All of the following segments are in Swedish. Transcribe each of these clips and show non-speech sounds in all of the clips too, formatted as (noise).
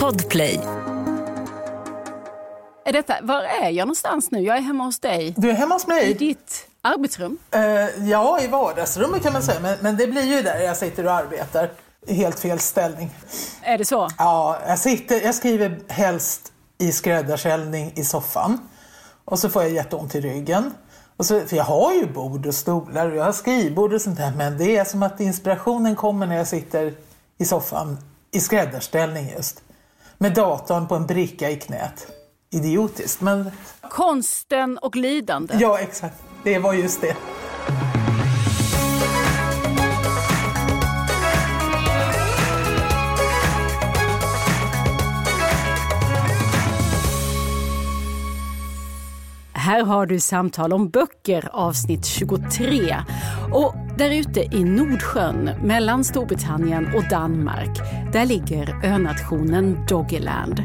Podplay. Är detta, var är jag någonstans nu? Jag är hemma hos dig. Du är hemma hos I mig? ditt arbetsrum. Eh, ja, i vardagsrummet kan man säga. Men, men det blir ju där jag sitter och arbetar. I helt fel ställning. Är det så? Ja, jag, sitter, jag skriver helst i skräddarställning i soffan. Och så får jag jätteont i ryggen. Och så, för jag har ju bord och stolar och jag har skrivbord och sånt där. Men det är som att inspirationen kommer när jag sitter i soffan i skräddarställning just. Med datorn på en bricka i knät. Idiotiskt, men Konsten och lidande. ja, exakt. Det var just det. Här har du Samtal om böcker avsnitt 23. Och där ute i Nordsjön mellan Storbritannien och Danmark, där ligger önationen Doggerland.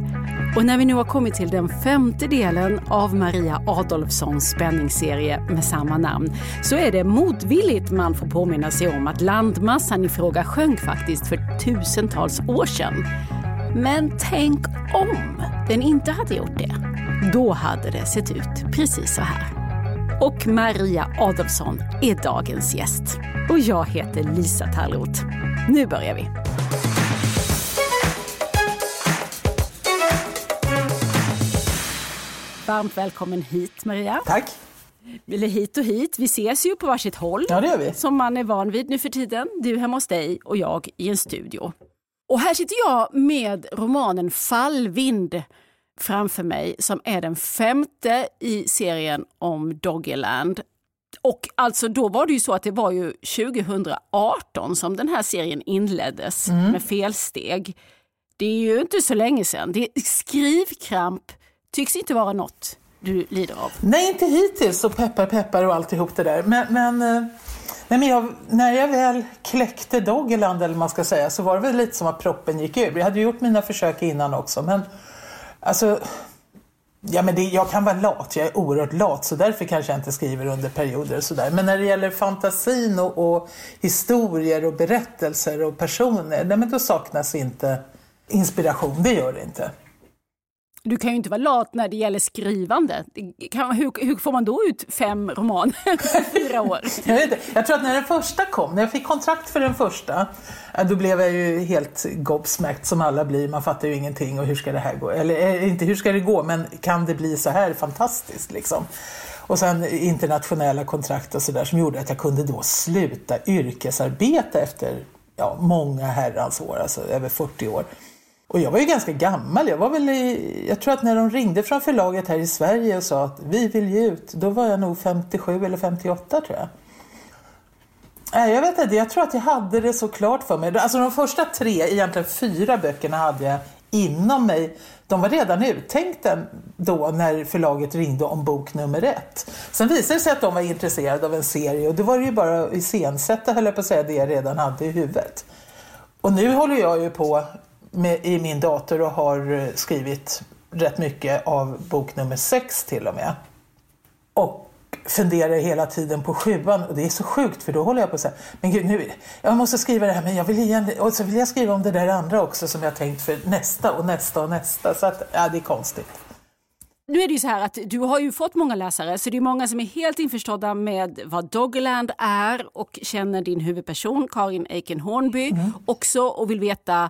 Och när vi nu har kommit till den femte delen av Maria Adolfssons spänningsserie med samma namn så är det motvilligt man får påminna sig om att landmassan i fråga sjönk faktiskt för tusentals år sedan. Men tänk om den inte hade gjort det. Då hade det sett ut precis så här. Och Maria Adolfsson är dagens gäst. Och jag heter Lisa Tallroth. Nu börjar vi. Varmt välkommen hit Maria. Tack. Eller hit och hit, vi ses ju på varsitt håll. Ja, det gör vi. Som man är van vid nu för tiden. Du hemma hos dig och jag i en studio. Och här sitter jag med romanen Fallvind framför mig som är den femte i serien om Doggerland. Och alltså då var det ju så att det var ju 2018 som den här serien inleddes med felsteg. Det är ju inte så länge sedan. Det, skrivkramp tycks inte vara något du lider av. Nej, inte hittills och peppar peppar och alltihop det där. Men, men, eh, nej, men jag, när jag väl kläckte Doggerland eller man ska säga så var det väl lite som att proppen gick ur. Jag hade gjort mina försök innan också men alltså Ja, men det, jag kan vara lat, jag är oerhört lat så därför kanske jag inte skriver under perioder och sådär. Men när det gäller fantasin och, och historier och berättelser och personer, nej, men då saknas inte inspiration, det gör det inte. Du kan ju inte vara lat när det gäller skrivande. Kan, hur, hur får man då ut fem romaner (laughs) på fyra år? (laughs) Jag, vet inte. jag tror att när den första kom, när jag fick kontrakt för den första, eh, då blev jag ju helt gobsmäckt som alla blir. Man fattar ju ingenting och hur ska det här gå? Eller eh, inte hur ska det gå, men kan det bli så här fantastiskt liksom? Och sen internationella kontrakt och sådär som gjorde att jag kunde då sluta yrkesarbeta efter ja, många herrans år, alltså över 40 år. Och jag var ju ganska gammal. Jag var väl i, jag tror att när de ringde från förlaget här i Sverige och sa att vi vill ge ut, då var jag nog 57 eller 58 tror jag. Nej, jag vet inte, jag tror att jag hade det så klart för mig. Alltså de första tre, egentligen fyra böckerna hade jag inom mig. De var redan uttänkta då när förlaget ringde om bok nummer ett. Sen visade det sig att de var intresserade av en serie och då var det ju bara att iscensätta, höll jag på att säga, det jag redan hade i huvudet. Och nu håller jag ju på med, i min dator och har eh, skrivit rätt mycket av bok nummer sex till och med. Och funderar hela tiden på sjuan och det är så sjukt för då håller jag på att säga men gud nu, jag måste skriva det här men jag vill igen, och så vill jag skriva om det där andra också som jag tänkt för nästa och nästa och nästa så att ja det är konstigt. Nu är det ju så här att du har ju fått många läsare så det är många som är helt införstådda med vad Doggerland är och känner din huvudperson Karin Eiken Hornby också och vill veta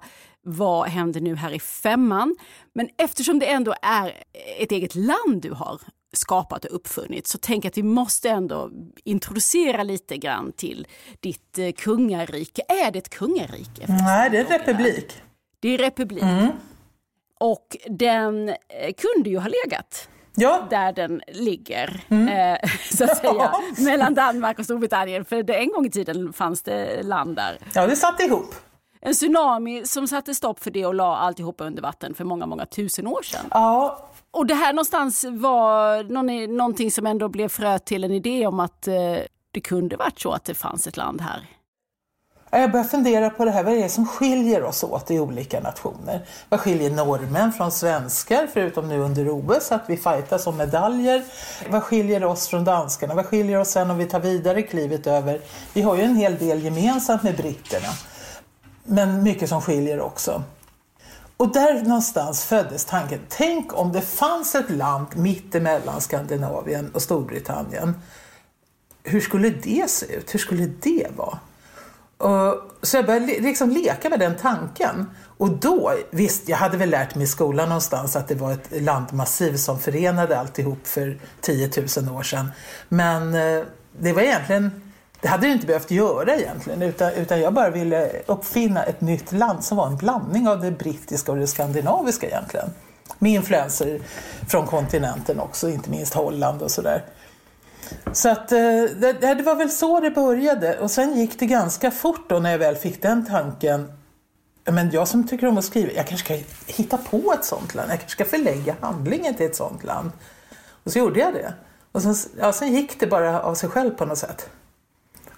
vad händer nu här i femman. Men eftersom det ändå är ett eget land du har skapat och uppfunnit så tänker jag att vi måste ändå introducera lite grann till ditt eh, kungarike. Är det ett kungarike? Nej, det är republik. Det är republik. Och den eh, kunde ju ha legat Ja, där den ligger, eh, (laughs) så att säga, mellan Danmark och Storbritannien. För det, en gång i tiden fanns det land där. ja det satt ihop. En tsunami som satte stopp för det och la alltihopa under vatten för många, många tusen år sedan. Ja, Och det här någonstans var någon, någonting som ändå blev frö till en idé om att eh, det kunde varit så att det fanns ett land här. Jag börjar fundera på det här, vad är det som skiljer oss åt i olika nationer? Vad skiljer norrmän från svenskar, förutom nu under OS, att vi fightas om medaljer? Vad skiljer oss från danskarna? Vad skiljer oss sen om vi tar vidare klivet över? Vi har ju en hel del gemensamt med britterna, men mycket som skiljer också. Och där någonstans föddes tanken, tänk om det fanns ett land mittemellan Skandinavien och Storbritannien. Hur skulle det se ut? Hur skulle det vara? Och, så jag började liksom leka med den tanken. Och då, visst, jag hade väl lärt mig i skolan någonstans att det var ett landmassiv som förenade alltihop för 10 000 år sedan. Men eh, det var egentligen, det hade jag inte behövt göra egentligen, utan, utan jag bara ville uppfinna ett nytt land som var en blandning av det brittiska och det skandinaviska egentligen. Med influenser från kontinenten också, inte minst Holland och sådär. Så att eh, det, det var väl så det började och sen gick det ganska fort då när jag väl fick den tanken men jag som tycker om att skriva, jag kanske ska hitta på ett sånt land. Jag kanske ska förlägga handlingen till ett sånt land. Och så gjorde jag det. Och sen, ja, sen gick det bara av sig själv på något sätt.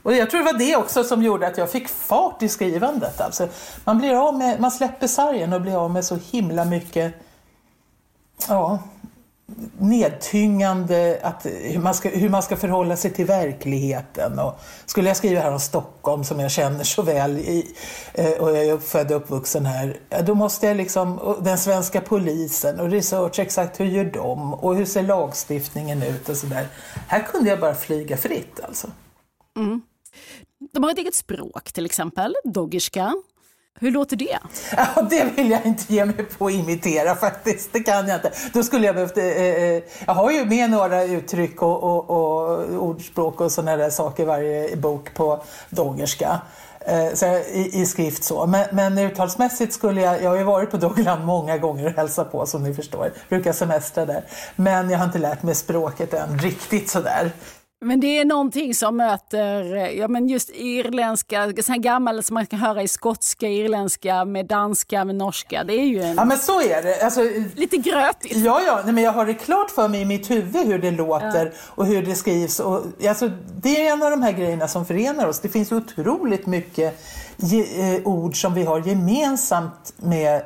Och jag tror det var det också som gjorde att jag fick fart i skrivandet. Alltså, man, blir av med, man släpper sargen och blir av med så himla mycket ja, nedtyngande att, hur, man ska, hur man ska förhålla sig till verkligheten. Och skulle jag skriva här om Stockholm som jag känner så väl i, eh, och jag är född och uppvuxen här, då måste jag liksom, den svenska polisen och research, exakt hur gör de och hur ser lagstiftningen ut och sådär. Här kunde jag bara flyga fritt alltså. Mm. De har ett eget språk till exempel, doggerska. Hur låter det? Ja, det vill jag inte ge mig på att imitera faktiskt. Det kan jag inte. Då skulle jag behövt... Eh, eh jag har ju med några uttryck och, och, och ordspråk och sådana där saker i varje bok på doggerska. Eh, så i, i, skrift så. Men, men uttalsmässigt skulle jag... Jag har ju varit på Doggerland många gånger och hälsat på som ni förstår. Brukar semestra där. Men jag har inte lärt mig språket än riktigt sådär. Men det är någonting som möter ja, men just irländska, så här gammalt som man kan höra i skotska, irländska med danska, med norska. Det är ju en... Ja men så är det. Alltså, Lite grötigt. Ja, ja, nej, men jag har det klart för mig i mitt huvud hur det låter ja. och hur det skrivs. Och, alltså, det är en av de här grejerna som förenar oss. Det finns otroligt mycket eh, ord som vi har gemensamt med,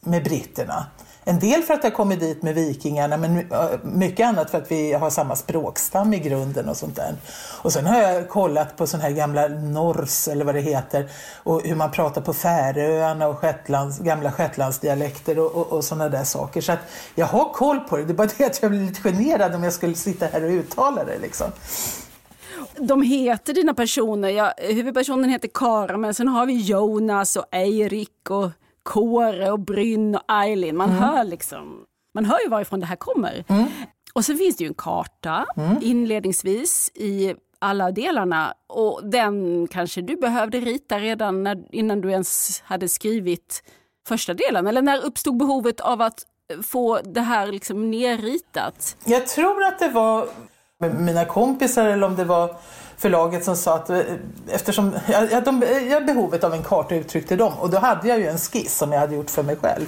med britterna. En del för att jag kommit dit med vikingarna men eh, mycket annat för att vi har samma språkstam i grunden och sånt där. Och sen har jag kollat på sån här gamla nors eller vad det heter och hur man pratar på Färöarna och Shetlands, gamla shetlandsdialekter och, och, och såna där saker. Så att jag har koll på det, det är bara det att jag blir lite generad om jag skulle sitta här och uttala det liksom de heter dina personer, ja, huvudpersonen heter Kara men sen har vi Jonas och Eirik och Kåre och Brynn och Eileen. Man, mm. hör liksom, man hör ju varifrån det här kommer. Mm. Och så finns det ju en karta mm. inledningsvis i alla delarna och den kanske du behövde rita redan när, innan du ens hade skrivit första delen? Eller när uppstod behovet av att få det här liksom nerritat? Jag tror att det var mina kompisar eller om det var förlaget som sa att eh, eftersom (laughs) jag, de, eh, jag behovet av en karta uttryckte dem och då hade jag ju en skiss som jag hade gjort för mig själv.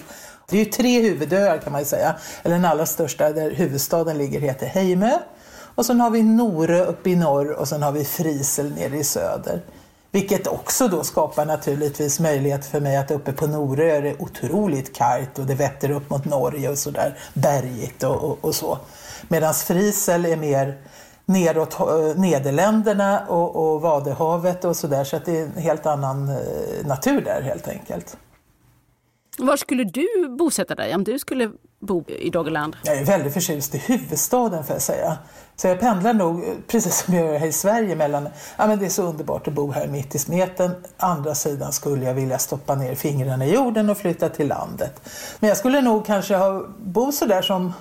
Det är ju tre huvudöar kan man ju säga, eller den allra största där huvudstaden ligger heter Heimö och sen har vi Norö uppe i norr och sen har vi Frisel nere i söder. Vilket också då skapar naturligtvis möjlighet för mig att uppe på Norö är det otroligt kargt och det vetter upp mot Norge och sådär bergigt och, och, och så. Medan Frisel är mer neråt eh, Nederländerna och, och Vadehavet och sådär så att det är en helt annan eh, natur där helt enkelt. Var skulle du bosätta dig om du skulle bo i Doggerland? Jag är väldigt förtjust i huvudstaden får jag säga. Så jag pendlar nog, precis som jag gör här i Sverige, mellan, ja men det är så underbart att bo här mitt i smeten. Andra sidan skulle jag vilja stoppa ner fingrarna i jorden och flytta till landet. Men jag skulle nog kanske ha, bo sådär som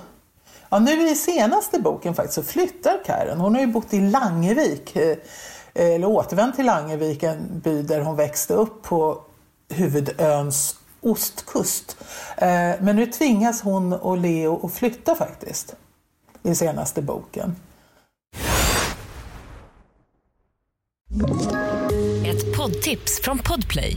Ja, nu i senaste boken faktiskt så flyttar Karen. Hon har ju bott i Langevik, eh, eh, eller återvänt till Langevik, en by där hon växte upp på huvudöns ostkust. Eh, men nu tvingas hon och Leo att flytta faktiskt, i senaste boken. Ett poddtips från Podplay.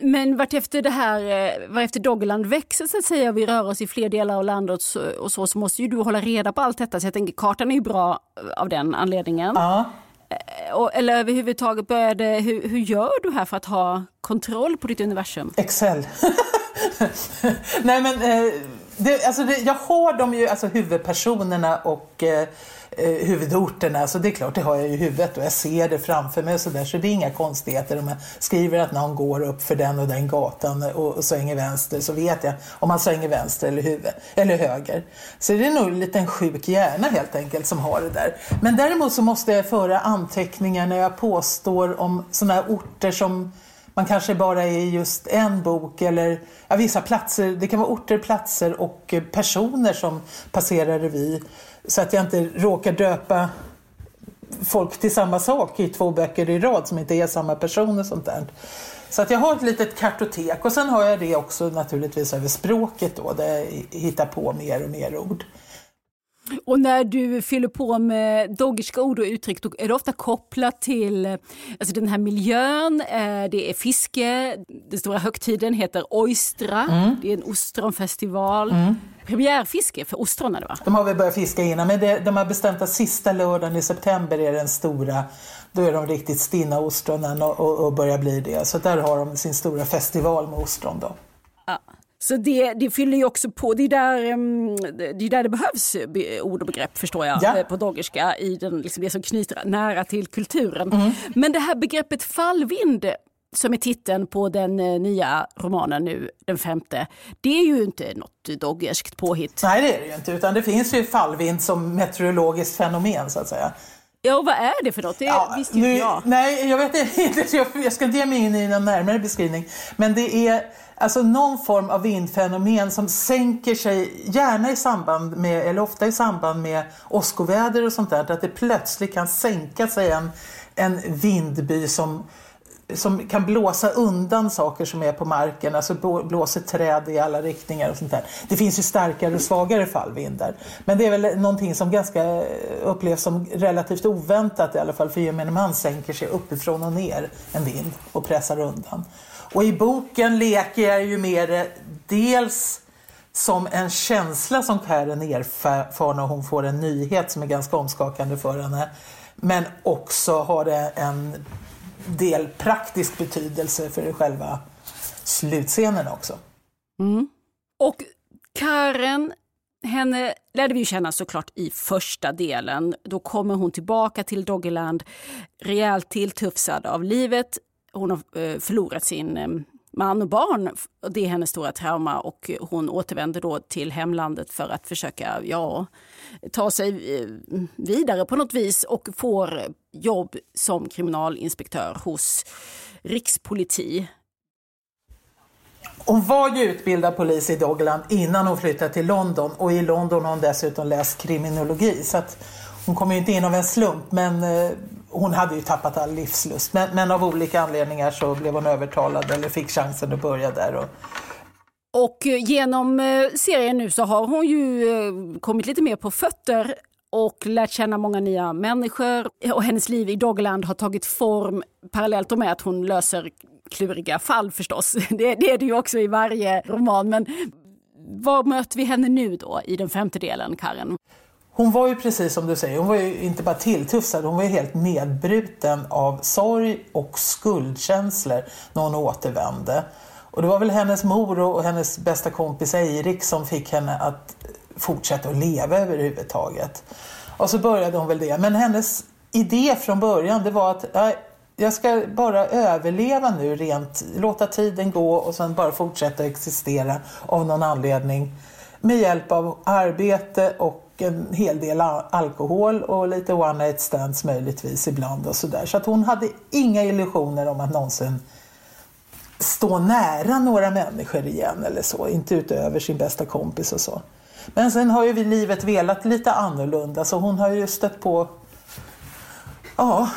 Men vartefter det här, eh, vartefter Doggerland växer så att säga, vi rör oss i fler delar av landet och så, så måste ju du hålla reda på allt detta. Så jag tänker kartan är ju bra av den anledningen. Ja. Och, eller överhuvudtaget, började, hur, hur gör du här för att ha kontroll på ditt universum? Excel. (laughs) Nej men, eh, det, alltså det, jag har dem ju, alltså huvudpersonerna och eh, eh, huvudorterna, så det är klart det har jag i huvudet och jag ser det framför mig och sådär så det är inga konstigheter om jag skriver att någon går upp för den och den gatan och, och svänger vänster så vet jag om man svänger vänster eller, huvud, eller höger. Så det är nog en liten sjuk hjärna helt enkelt som har det där. Men däremot så måste jag föra anteckningar när jag påstår om sådana här orter som man kanske bara är i just en bok eller ja, vissa platser, det kan vara orter, platser och personer som passerar revy. Så att jag inte råkar döpa folk till samma sak i två böcker i rad som inte är samma person och sånt där. Så att jag har ett litet kartotek och sen har jag det också naturligtvis över språket då där jag hittar på mer och mer ord. Och när du fyller på med doggerska ord och uttryck, då är det ofta kopplat till alltså den här miljön. Eh, det är fiske, den stora högtiden heter Oystra, mm. det är en ostronfestival. Mm. Premiärfiske för ostron va? De har väl börjat fiska innan, men det, de har bestämt att sista lördagen i september är den stora då är de riktigt stinna ostronen och, och, och börjar bli det. Så där har de sin stora festival med ostron då. Ja. Så det, det fyller ju också på, det är där, det, är där det behövs ord och begrepp förstår jag ja. Eh, på doggerska, i den, liksom det som knyter nära till kulturen. Mm. Men det här begreppet fallvind som är titeln på den eh, nya romanen nu, den femte, det är ju inte något doggerskt påhitt. Nej det är det ju inte, utan det finns ju fallvind som meteorologiskt fenomen så att säga. Ja, och vad är det för något? Det ja, visste nu, inte jag. Nej, jag vet inte. Jag, (laughs) jag ska inte ge mig in i någon närmare beskrivning. Men det är alltså någon form av vindfenomen som sänker sig, gärna i samband med, eller ofta i samband med åskoväder och sånt där. Att det plötsligt kan sänka sig en, en vindby som som kan blåsa undan saker som är på marken, alltså blåser träd i alla riktningar och sånt där. Det finns ju starkare och svagare fallvindar. Men det är väl någonting som ganska eh, upplevs som relativt oväntat i alla fall för gemene man sänker sig uppifrån och ner en vind och pressar undan. Och i boken leker jag ju med det dels som en känsla som Karen erfar när hon får en nyhet som är ganska omskakande för henne. Men också har det en del praktisk betydelse för själva slutscenen också. Mm. Och Karen, henne lärde vi ju känna såklart i första delen. Då kommer hon tillbaka till Doggerland rejält tilltufsad av livet. Hon har eh, förlorat sin eh, man och barn. Det är hennes stora trauma och hon återvänder då till hemlandet för att försöka ja, ta sig eh, vidare på något vis och får jobb som kriminalinspektör hos Rikspoliti. Hon var ju utbildad polis i Doggerland innan hon flyttade till London och i London har hon dessutom läst kriminologi. Så att hon kom ju inte in av en slump men eh, hon hade ju tappat all livslust. Men, men, av olika anledningar så blev hon övertalad eller fick chansen att börja där. Och, och eh, genom eh, serien nu så har hon ju kommit lite mer på fötter och lärt känna många nya människor. Och hennes liv i Dogland har tagit form parallellt med att hon löser kluriga fall förstås. (laughs) Det, det är det ju också i varje roman. Men var möter vi henne nu då i den femte delen, Karen? Hon var ju precis som du säger, hon var ju inte bara tilltufsad, hon var ju helt nedbruten av sorg och skuldkänslor när hon återvände. Och det var väl hennes mor och hennes bästa kompis Eirik som fick henne att fortsätta att leva överhuvudtaget. Och så började hon väl det. Men hennes idé från början det var att jag ska bara överleva nu rent, låta tiden gå och sen bara fortsätta existera av någon anledning. Med hjälp av arbete och en hel del alkohol och lite one night stands möjligtvis ibland och sådär. Så att hon hade inga illusioner om att någonsin stå nära några människor igen eller så, inte utöver sin bästa kompis och så. Men sen har ju vi livet velat lite annorlunda så hon har ju stött på Ja,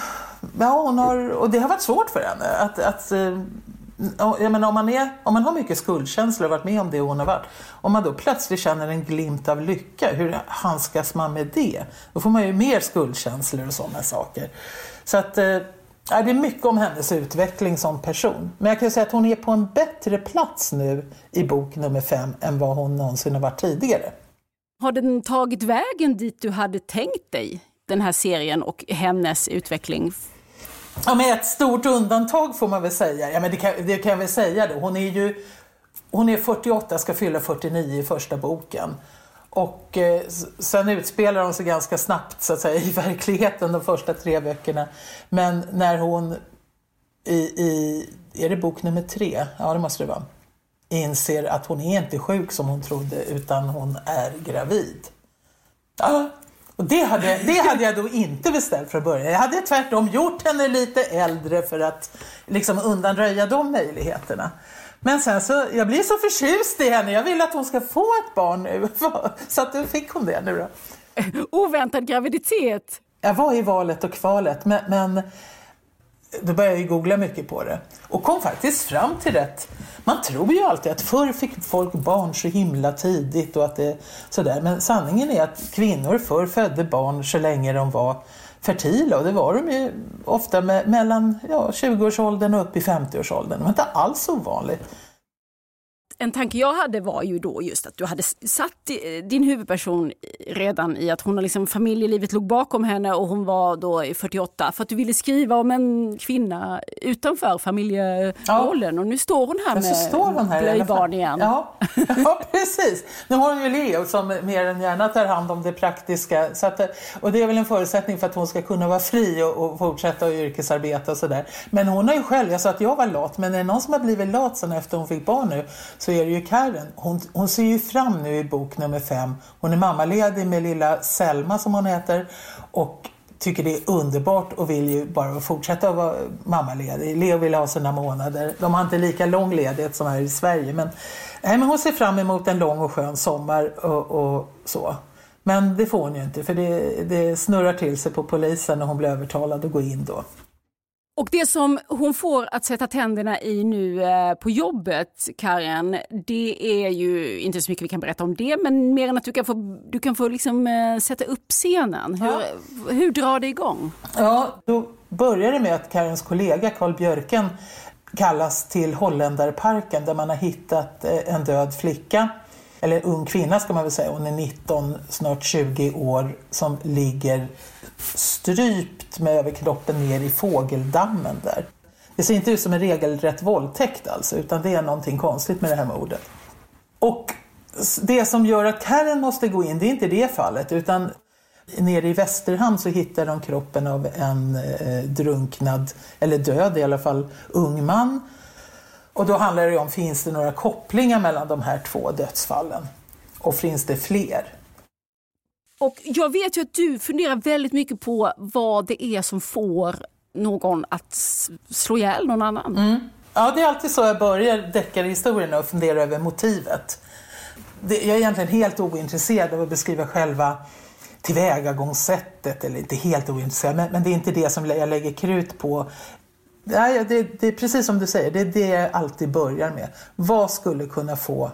ja hon har, och det har varit svårt för henne att, att eh, jag menar, om, man är, om man har mycket skuldkänslor och varit med om det hon har varit, om man då plötsligt känner en glimt av lycka, hur handskas man med det? Då får man ju mer skuldkänslor och sådana saker. Så att eh, Ja, det är mycket om hennes utveckling som person. Men jag kan säga att hon är på en bättre plats nu i bok nummer fem än vad hon någonsin har varit tidigare. Har den tagit vägen dit du hade tänkt dig, den här serien och hennes utveckling? Ja, med ett stort undantag får man väl säga. Ja, men det, kan, det kan jag väl säga då. Hon är ju hon är 48, ska fylla 49 i första boken. Och eh, sen utspelar hon sig ganska snabbt så att säga, (laughs) i verkligheten de första tre böckerna. Men när hon i, i, är det bok nummer tre? Ja, det måste det vara. Inser att hon är inte sjuk som hon trodde utan hon är gravid. Ja, och det hade, det hade jag då inte beställt från början. Jag hade tvärtom gjort henne lite äldre för att liksom undanröja de möjligheterna. Men sen så, jag blir så förtjust i henne. Jag vill att hon ska få ett barn nu. (laughs) Så att då fick hon det nu då. (laughs) Oväntad graviditet. Jag var i valet och kvalet, men, men då började jag googla mycket på det och kom faktiskt fram till rätt. Man tror ju alltid att förr fick folk barn så himla tidigt och att det sådär. Men sanningen är att kvinnor förr födde barn så länge de var fertila och det var de ju ofta med, mellan ja, 20-årsåldern och upp i 50-årsåldern. Det var inte alls ovanligt en tanke jag hade var ju då just att du hade satt din huvudperson redan i att hon liksom, familjelivet låg bakom henne och hon var då 48 för att du ville skriva om en kvinna utanför familjerollen ja. och nu står hon här med står hon här blöjbarn igen. Ja. (laughs) ja, precis. Nu har hon ju Leo som mer än gärna tar hand om det praktiska så att, och det är väl en förutsättning för att hon ska kunna vara fri och, och fortsätta att yrkesarbeta och sådär. Men hon har ju själv, jag sa att jag var lat, men är det någon som har blivit lat sen efter hon fick barn nu så är det ju Karen. Hon, hon ser ju fram nu i bok nummer fem. Hon är mammaledig med lilla Selma som hon heter och tycker det är underbart och vill ju bara fortsätta vara mammaledig. Leo vill ha sina månader. De har inte lika lång ledighet som här i Sverige. Men, nej, men hon ser fram emot en lång och skön sommar och, och så. Men det får hon ju inte för det, det snurrar till sig på polisen när hon blir övertalad att gå in då. Och det som hon får att sätta tänderna i nu eh, på jobbet, Karen, det är ju inte så mycket vi kan berätta om det, men mer än att du kan få, du kan få liksom, eh, sätta upp scenen. Hur, ja. hur drar det igång? Ja, då börjar det med att Karens kollega Carl Björken kallas till Holländarparken där man har hittat eh, en död flicka eller en ung kvinna ska man väl säga, hon är 19, snart 20 år, som ligger strypt med överkroppen ner i fågeldammen där. Det ser inte ut som en regelrätt våldtäkt alltså, utan det är någonting konstigt med det här mordet. Och det som gör att Karen måste gå in, det är inte det fallet, utan nere i Västerhamn så hittar de kroppen av en eh, drunknad, eller död i alla fall, ung man och då handlar det om, finns det några kopplingar mellan de här två dödsfallen? Och finns det fler? Och jag vet ju att du funderar väldigt mycket på vad det är som får någon att slå ihjäl någon annan. Mm. Ja, det är alltid så jag börjar deckarhistorierna och funderar över motivet. jag är egentligen helt ointresserad av att beskriva själva tillvägagångssättet, eller inte helt ointresserad, men, men det är inte det som jag lägger krut på Ja, det, det, är precis som du säger, det är det jag alltid börjar med. Vad skulle kunna få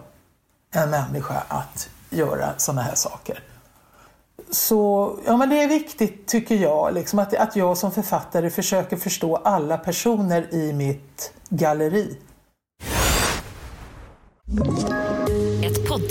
en människa att göra sådana här saker? Så ja, men det är viktigt, tycker jag, liksom att, att jag som författare försöker förstå alla personer i mitt galleri.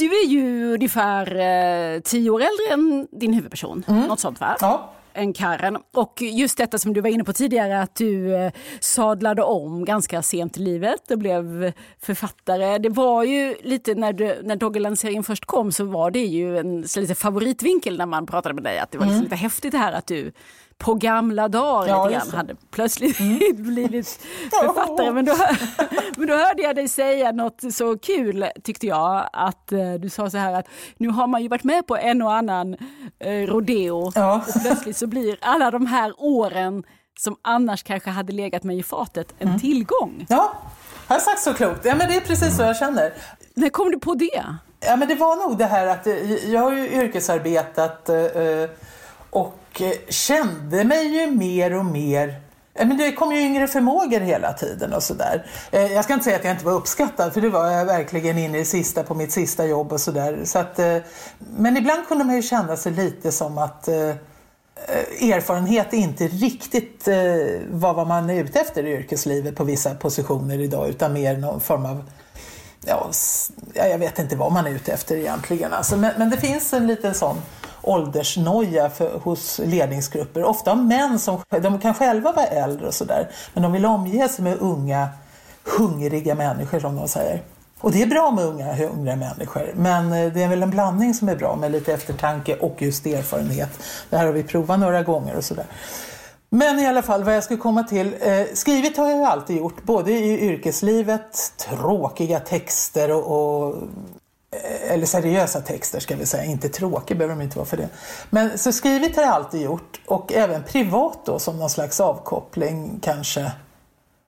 Du är ju ungefär eh, tio år äldre än din huvudperson. Mm. Något sånt va? Ja än Karen. Och just detta som du var inne på tidigare att du eh, sadlade om ganska sent i livet och blev författare. Det var ju lite när, du, när Doggerland-serien först kom så var det ju en lite favoritvinkel när man pratade med dig att det var liksom mm. lite häftigt det här att du på gamla dagar Ja, det. Hade plötsligt (laughs) blivit författare. Men då, (laughs) men då hörde jag dig säga något så kul tyckte jag. Att eh, du sa så här att nu har man ju varit med på en och annan eh, rodeo. Ja. Och plötsligt så blir alla de här åren som annars kanske hade legat mig i fatet en Mm. tillgång. Ja, har sagt så klokt? Ja, men det är precis så jag känner. När kom du på det? Ja, men det var nog det här att eh, jag har ju yrkesarbetat eh, och och eh, kände mig ju mer och mer eh, men det kom ju yngre förmågor hela tiden och sådär. Eh, Jag ska inte säga att jag inte var uppskattad, för det var jag verkligen inne i sista på mitt sista jobb och sådär. Så att, eh, men ibland kunde man ju känna sig lite som att erfarenhet inte riktigt var vad man är ute efter i yrkeslivet på vissa positioner idag, utan mer någon form av ja, jag vet inte vad man är ute efter egentligen. Alltså, men, men det finns en liten sån åldersnoja för, hos ledningsgrupper. Ofta män som de kan själva vara äldre och sådär. Men de vill omge sig med unga, hungriga människor som de säger. Och det är bra med unga, hungriga människor. Men eh, det är väl en blandning som är bra med lite eftertanke och just erfarenhet. Det här har vi provat några gånger och sådär. Men i alla fall vad jag skulle komma till. Eh, skrivit har jag ju alltid gjort, både i yrkeslivet, tråkiga texter och, och Eh, eller seriösa texter ska vi säga, inte tråkiga behöver de inte vara för det. Men så skrivit har jag alltid gjort och även privat då som någon slags avkoppling kanske.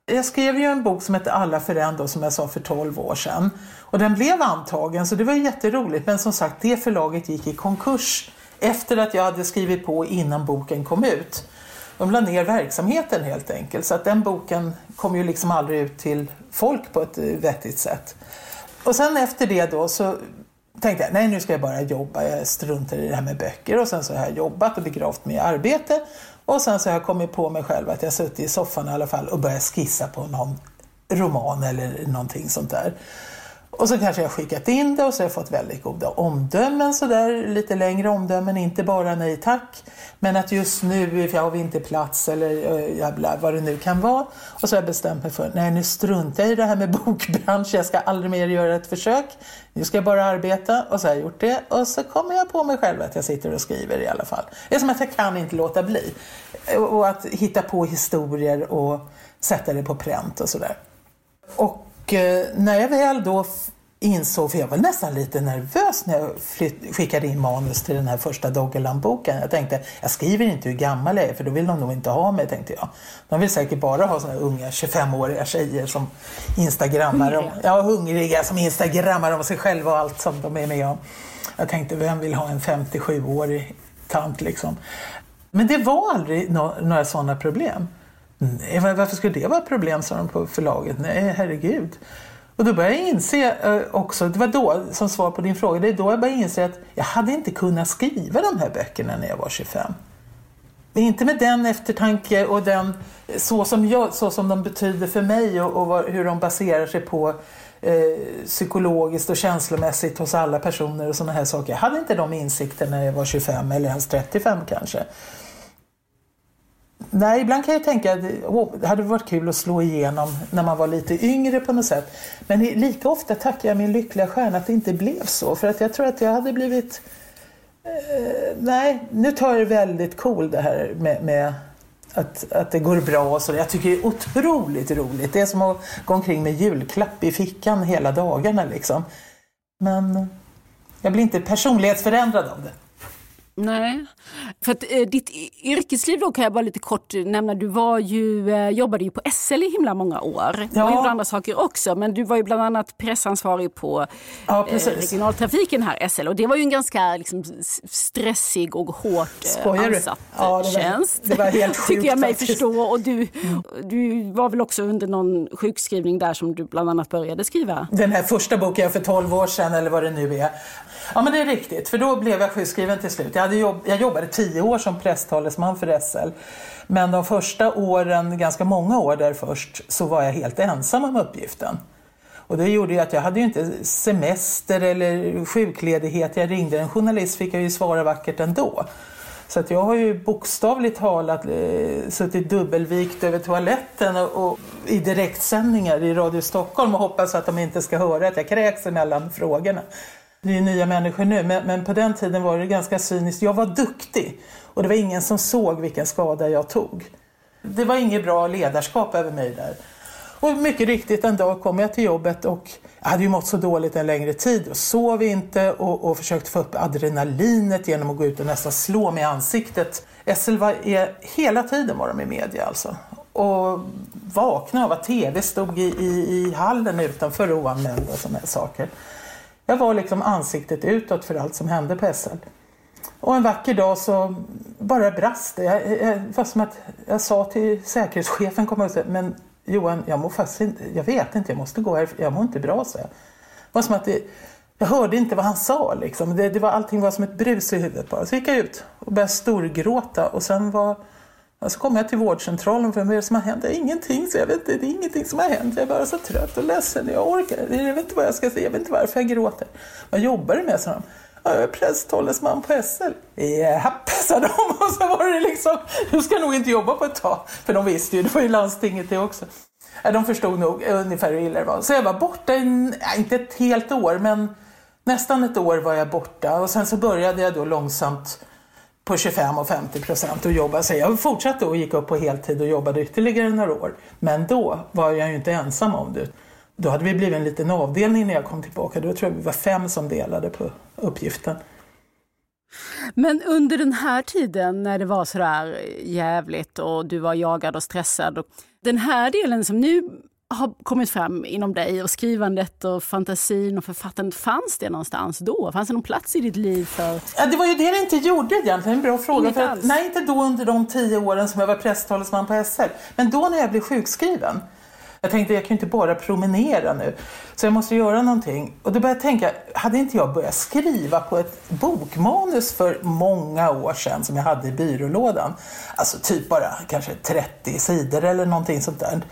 Jag skrev ju en bok som hette Alla för en då, som jag sa för 12 år sedan. Och den blev antagen så det var jätteroligt. Men som sagt, det förlaget gick i konkurs efter att jag hade skrivit på innan boken kom ut. De la ner verksamheten helt enkelt. Så att den boken kom ju liksom aldrig ut till folk på ett eh, vettigt sätt. Och sen efter det då så tänkte jag, nej nu ska jag bara jobba, jag struntar i det här med böcker. Och sen så har jag jobbat och begravt mig i arbete. Och sen så har jag kommit på mig själv att jag suttit i soffan i alla fall och börjat skissa på någon roman eller någonting sånt där. Och så kanske jag har skickat in det och så har jag fått väldigt goda omdömen så där, lite längre omdömen, inte bara nej tack. Men att just nu har vi inte plats eller äh, jävla vad det nu kan vara. Och så har jag bestämt mig för, nej nu struntar jag i det här med (laughs) bokbransch, jag ska aldrig mer göra ett försök. Nu ska jag bara arbeta och så har jag gjort det. Och så kommer jag på mig själv att jag sitter och skriver i alla fall. Det är som att jag kan inte låta bli. Och att hitta på historier och sätta det på pränt och sådär. Och eh, när jag väl då insåg, för jag var nästan lite nervös när jag flytt, skickade in manus till den här första Doggerland-boken. Jag tänkte, jag skriver inte hur gammal jag är för då vill de nog inte ha mig, tänkte jag. De vill säkert bara ha såna unga 25-åriga tjejer som instagrammar om, ja, hungriga som instagrammar om sig själva och allt som de är med om. Jag tänkte, vem vill ha en 57-årig tant liksom? Men det var aldrig no några sådana problem. Nej, varför skulle det vara ett problem, sa de på förlaget. Nej, herregud. Och då började jag inse eh, också, det var då, som svar på din fråga, det är då jag började inse att jag hade inte kunnat skriva de här böckerna när jag var 25. Men inte med den eftertanke och den, eh, så som, jag, så som de betyder för mig och, och vad, hur de baserar sig på eh, psykologiskt och känslomässigt hos alla personer och sådana här saker. Jag hade inte de insikterna när jag var 25 eller ens 35 kanske. Nej, ibland kan jag tänka att åh, det hade varit kul att slå igenom när man var lite yngre på något sätt. Men lika ofta tackar jag min lyckliga stjärna att det inte blev så. För att jag tror att jag hade blivit... Eh, nej, nu tar jag det väldigt cool det här med, med att, att det går bra och så. Jag tycker det är otroligt roligt. Det är som att gå omkring med julklapp i fickan hela dagarna liksom. Men jag blir inte personlighetsförändrad av det. Nej, för att eh, ditt yrkesliv då kan jag bara lite kort nämna. Du var ju, eh, jobbade ju på SL i himla många år Ja. och gjorde andra saker också. Men du var ju bland annat pressansvarig på Ja, eh, regionaltrafiken här SL och det var ju en ganska liksom, stressig och hårt eh, ansatt Ja, det var- tjänst. det var helt (laughs) Tycker sjukt jag mig faktiskt. förstå. Och du, du var väl också under någon sjukskrivning där som du bland annat började skriva? Den här första boken för 12 år sedan eller vad det nu är. Ja men det är riktigt, för då blev jag sjukskriven till slut. Jag, hade jobb, jag jobbade tio år som presstalesman för SL. Men de första åren, ganska många år där först, så var jag helt ensam om uppgiften. Och det gjorde ju att jag hade ju inte semester eller sjukledighet. Jag ringde en journalist fick jag ju svara vackert ändå. Så att jag har ju bokstavligt talat eh, suttit dubbelvikt över toaletten och, och i direktsändningar i Radio Stockholm och hoppas att de inte ska höra att jag kräks emellan frågorna det är nya människor nu, men, men på den tiden var det ganska cyniskt. Jag var duktig och det var ingen som såg vilken skada jag tog. Det var inget bra ledarskap över mig där. Och mycket riktigt en dag kom jag till jobbet och jag hade ju mått så dåligt en längre tid och sov inte och, och försökte få upp adrenalinet genom att gå ut och nästan slå mig i ansiktet. SL var är, hela tiden var de i media alltså. Och vaknade av att tv stod i, i, i hallen utanför oanmälda och sådana saker. Jag var liksom ansiktet utåt för allt som hände på SL. Och en vacker dag så bara brast det. Jag, jag, var som att jag sa till säkerhetschefen, kom och sa, men Johan, jag mår faktiskt inte, jag vet inte, jag måste gå här, jag mår inte bra, så jag. Det var som att det, jag hörde inte vad han sa liksom. Det, det var, allting var som ett brus i huvudet bara. Så gick jag ut och började storgråta och sen var så kom jag till vårdcentralen för vad är det som har hänt? Det är ingenting, så jag vet inte, det är ingenting som har hänt. Jag är bara så trött och ledsen. Jag orkar Jag vet inte vad jag ska säga, jag vet inte varför jag gråter. Vad jobbar du med? sa de. Jag är prästtalesman på SL. Japp, (laughs) sa de. Och så var det liksom, du ska nog inte jobba på ett tag. För de visste ju, det var ju landstinget det också. De förstod nog ungefär hur illa det var. Så jag var borta, i, inte ett helt år, men nästan ett år var jag borta. Och sen så började jag då långsamt på 25 och 50 procent och jobbade. Så jag fortsatte och gick upp på heltid och jobbade ytterligare några år. Men då var jag ju inte ensam om det. Då hade vi blivit en liten avdelning när jag kom tillbaka. Då tror jag vi var fem som delade på uppgiften. Men under den här tiden när det var sådär jävligt och du var jagad och stressad. Den här delen som nu har kommit fram inom dig och skrivandet och fantasin och författandet, fanns det någonstans då? Fanns det någon plats i ditt liv för... Ja, det var ju det det inte gjorde egentligen, en bra fråga. För att, nej, inte då under de tio åren som jag var presstalesman på SL, men då när jag blev sjukskriven. Jag tänkte jag kan inte bara promenera nu, så jag måste göra någonting. Och då började jag tänka, hade inte jag börjat skriva på ett bokmanus för många år sedan som jag hade i byrålådan? Alltså typ bara kanske 30 sidor eller någonting sånt där.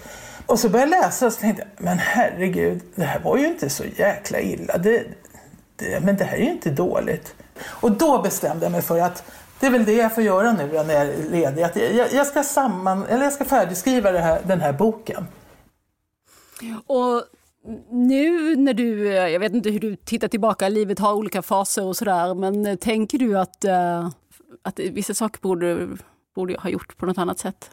Och så började jag läsa och så tänkte jag, men herregud, det här var ju inte så jäkla illa. Det, det, men det här är ju inte dåligt. Och då bestämde jag mig för att det är väl det jag får göra nu när jag är ledig. Att jag, jag, ska, samman, eller jag ska färdigskriva här, den här boken. Och nu när du, eh, jag vet inte hur du tittar tillbaka, livet har olika faser och sådär, men tänker du att, eh, att vissa saker borde, borde jag ha gjort på något annat sätt?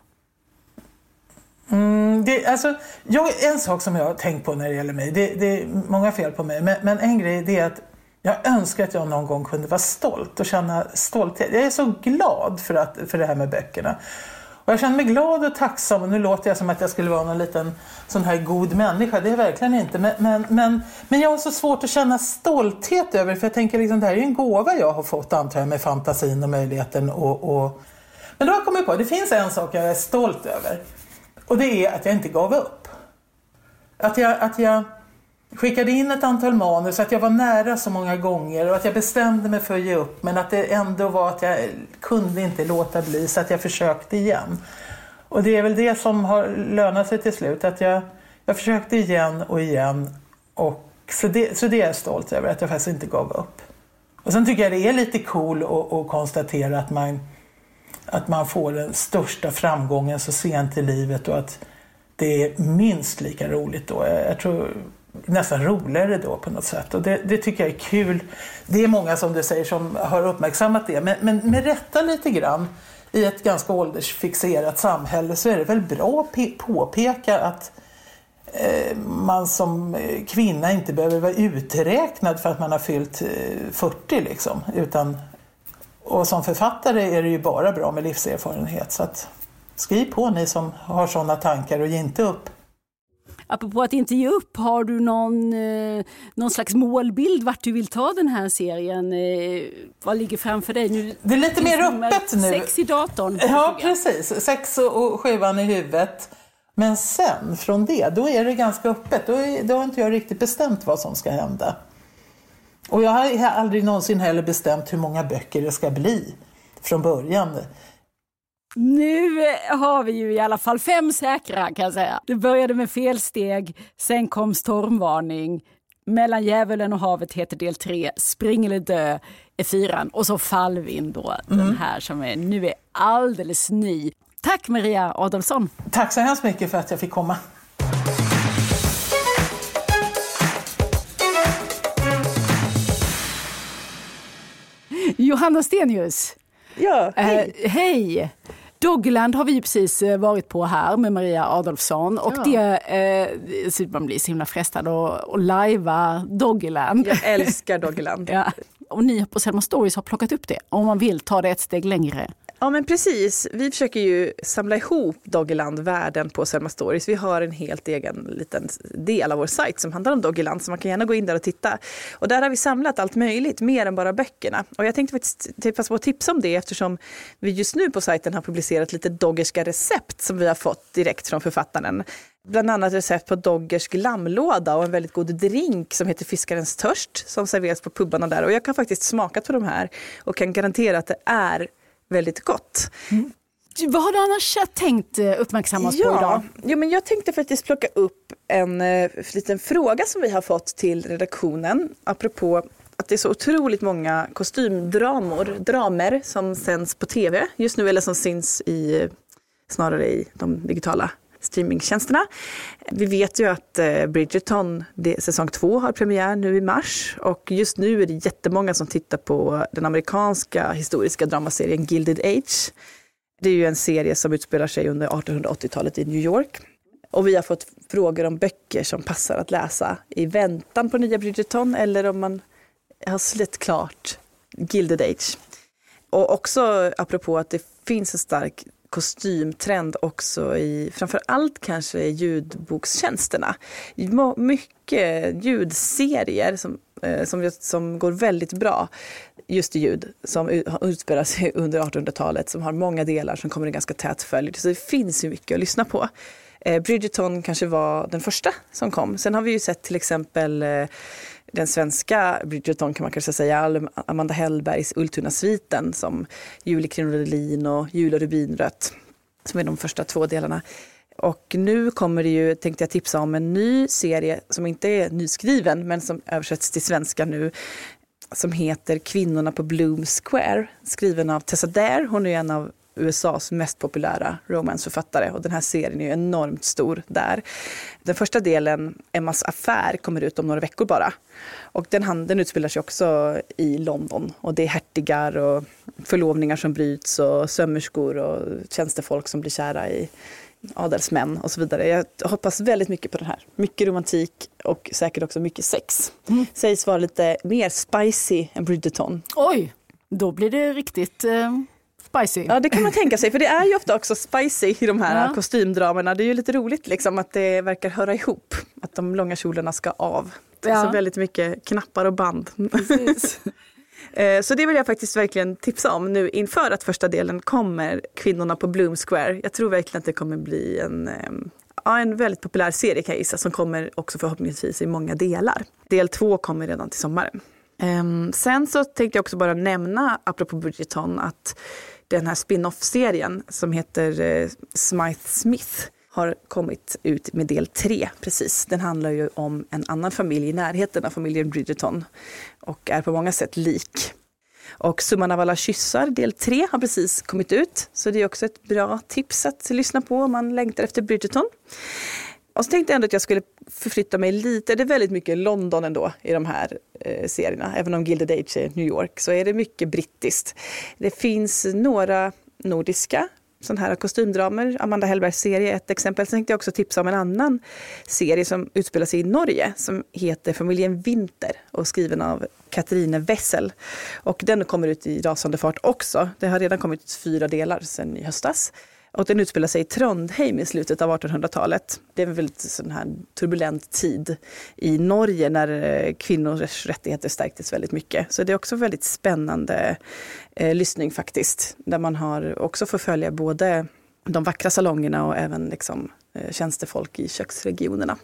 Mm, det, alltså, jag, en sak som jag har tänkt på när det gäller mig, det, det är många fel på mig, men, men, en grej det är att jag önskar att jag någon gång kunde vara stolt och känna stolthet. Jag är så glad för, att, för det här med böckerna. Och jag känner mig glad och tacksam och nu låter jag som att jag skulle vara någon liten sån här god människa. Det är jag verkligen inte. Men, men, men, men jag har så svårt att känna stolthet över det för jag tänker liksom det här är en gåva jag har fått antar jag med fantasin och möjligheten och, och... Men då har jag kommit på att det finns en sak jag är stolt över. Och det är att jag inte gav upp. Att jag, att jag skickade in ett antal manus, att jag var nära så många gånger och att jag bestämde mig för att ge upp men att det ändå var att jag kunde inte låta bli så att jag försökte igen. Och det är väl det som har lönat sig till slut, att jag, jag försökte igen och igen. Och, så, det, så det är jag stolt över, att jag faktiskt inte gav upp. Och sen tycker jag det är lite cool att, att konstatera att man att man får den största framgången så sent i livet och att det är minst lika roligt då. Jag tror nästan roligare då på något sätt. Och det, det, tycker jag är kul. Det är många som du säger som har uppmärksammat det, men, men med rätta lite grann i ett ganska åldersfixerat samhälle så är det väl bra att påpeka att eh, man som kvinna inte behöver vara uträknad för att man har fyllt eh, 40 liksom, utan och som författare är det ju bara bra med livserfarenhet. Så att skriv på ni som har sådana tankar och ge inte upp. Apropå att inte ge upp, har du någon, eh, någon slags målbild vart du vill ta den här serien? Eh, vad ligger framför dig? Nu, det är lite mer öppet nu. Sex i datorn. Ja, precis. Sex och sjuan i huvudet. Men sen, från det, då är det ganska öppet. Då, är, då har inte jag riktigt bestämt vad som ska hända. Och jag har aldrig någonsin heller bestämt hur många böcker det ska bli från början. Nu har vi ju i alla fall fem säkra kan jag säga. Det började med felsteg, sen kom stormvarning, mellan djävulen och havet heter del tre, Spring eller dö är fyran och så Fallvind då, mm. den här som är, nu är alldeles ny. Tack Maria Adolfsson. Tack så hemskt mycket för att jag fick komma. Johanna Stenius. Ja, hej. Eh, hej. Dogland har vi precis eh, varit på här med Maria Adolfsson och Ja. det, eh, så man blir så himla frestad att, att lajva Dogland. Jag älskar Doggerland. (laughs) Ja. Och ni på Selma Stories har plockat upp det om man vill ta det ett steg längre. Ja men precis, vi försöker ju samla ihop Doggerland-världen på Selma Stories. Vi har en helt egen liten del av vår sajt som handlar om Doggerland så man kan gärna gå in där och titta. Och där har vi samlat allt möjligt, mer än bara böckerna. Och jag tänkte faktiskt passa på att tipsa om det eftersom vi just nu på sajten har publicerat lite doggerska recept som vi har fått direkt från författaren. Bland annat recept på Doggersk lammlåda och en väldigt god drink som heter Fiskarens törst som serveras på pubarna där. Och jag kan faktiskt smaka på de här och kan garantera att det är väldigt gott. Vad har du annars tänkt eh, uppmärksamma oss på idag? Ja, men jag tänkte faktiskt plocka upp en eh, liten fråga som vi har fått till redaktionen apropå att det är så otroligt många kostymdramor, dramer som sänds på tv just nu eller som syns i, eh, snarare i de digitala streamingtjänsterna. Vi vet ju att eh, Bridgerton, det, säsong två har premiär nu i mars och just nu är det jättemånga som tittar på den amerikanska historiska dramaserien Gilded Age. Det är ju en serie som utspelar sig under 1880-talet i New York. Och vi har fått frågor om böcker som passar att läsa i väntan på nya Bridgerton eller om man har släppt klart Gilded Age. Och också apropå att det finns en stark kostymtrend också i framför allt kanske i ljudbokstjänsterna. Mycket ljudserier som, eh, som, som går väldigt bra just i ljud som utspelar sig under 1800-talet som har många delar som kommer i ganska tät följd. Så det finns ju mycket att lyssna på. Eh, Bridgerton kanske var den första som kom. Sen har vi ju sett till exempel eh, den svenska Bridgerton kan man kanske säga, Amanda Hellbergs Ultuna-sviten som Julie krinolin och Jul och rubinrött som är de första två delarna. Och nu kommer det ju, tänkte jag tipsa om, en ny serie som inte är nyskriven men som översätts till svenska nu som heter Kvinnorna på Bloom Square, skriven av Tessa Dare. Hon är en av USAs mest populära romansförfattare och den här serien är enormt stor där. Den första delen, Emmas affär, kommer ut om några veckor bara. Och den, han- den utspelar sig också i London och det är hertigar och förlovningar som bryts och sömmerskor och tjänstefolk som blir kära i adelsmän och så vidare. Jag hoppas väldigt mycket på den här. Mycket romantik och säkert också mycket sex. Sägs vara lite mer spicy än Bridgerton. Oj, då blir det riktigt eh, spicy. Ja det kan man tänka sig för det är ju ofta också spicy i de här Ja. kostymdramerna. Det är ju lite roligt liksom att det verkar höra ihop. Att de långa kjolarna ska av. Ja. Så väldigt mycket knappar och band. (laughs) Eh, Så det vill jag faktiskt verkligen tipsa om nu inför att första delen kommer, Kvinnorna på Bloom Square. Jag tror verkligen att det kommer bli en, ehm, ja, en väldigt populär serie kan jag gissa, som kommer också förhoppningsvis i många delar. Del två kommer redan till sommaren. Um, Sen så tänkte jag också bara nämna, apropå Bridgerton, att den här spin-off-serien som heter eh, Smythe Smith har kommit ut med del tre precis. Den handlar ju om en annan familj i närheten av familjen Bridgerton och är på många sätt lik. Och Summan av alla kyssar, del tre, har precis kommit ut. Så det är också ett bra tips att lyssna på om man längtar efter Bridgerton. Och så tänkte jag ändå att jag skulle förflytta mig lite. Det är väldigt mycket London ändå i de här eh, serierna. Även om Gilded Age är New York så är det mycket brittiskt. Det finns några nordiska sådana här kostymdramer. Amanda Hellbergs serie är ett exempel. Sen tänkte jag också tipsa om en annan serie som utspelar sig i Norge som heter Familjen Winter och skriven av Katrine Wessel. Och den kommer ut i rasande fart också. Det har redan kommit fyra delar sedan i höstas. Och den utspelar sig i Trondheim i slutet av 1800-talet. Det är en väldigt sån här turbulent tid i Norge när eh, kvinnors rättigheter stärktes väldigt mycket. Så det är också väldigt spännande eh, lyssning faktiskt. Där man har också får följa både de vackra salongerna och även liksom, eh, tjänstefolk i köksregionerna.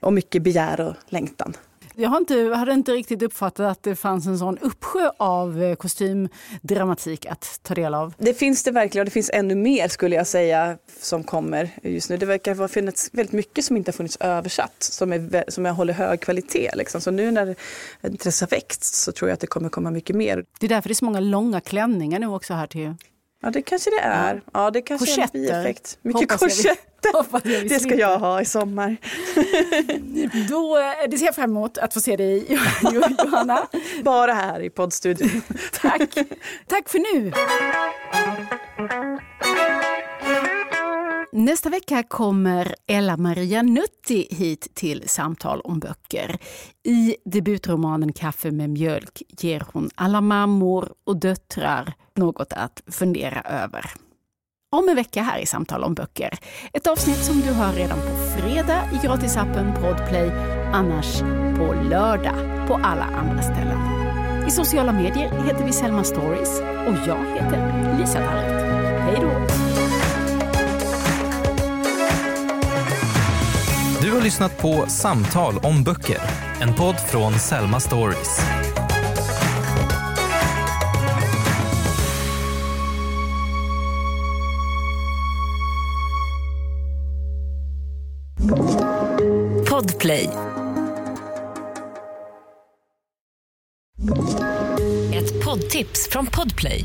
Och mycket begär och längtan. Jag har inte, hade inte riktigt uppfattat att det fanns en sån uppsjö av eh, kostymdramatik att ta del av. Det finns det verkligen och det finns ännu mer skulle jag säga som kommer just nu. Det verkar funnits väldigt mycket som inte har funnits översatt som, är, som jag håller hög kvalitet. Liksom. Så nu när intresset har växt så tror jag att det kommer komma mycket mer. Det är därför det är så många långa klänningar nu också här till Ja det kanske det är. Ja det kanske Korsetter. är en bieffekt. Mycket Hoppas korsetter. (laughs) vi Det ska jag ha i sommar. (laughs) Då, eh, det ser jag fram emot att få se dig (laughs) Johanna. Bara här i poddstudion. Tack. Tack för nu. Nästa vecka kommer Ella Maria Nutti hit till Samtal om böcker. I debutromanen Kaffe med mjölk ger hon alla mammor och döttrar något att fundera över. Om en vecka här i Samtal om böcker. Ett avsnitt som du hör redan på fredag i gratisappen Podplay, annars på lördag på alla andra ställen. I sociala medier heter vi Selma Stories och jag heter Lisa Tallroth. Hej då! Du har lyssnat på Samtal om böcker, en podd från Selma Stories. Podplay. Ett poddtips från Podplay.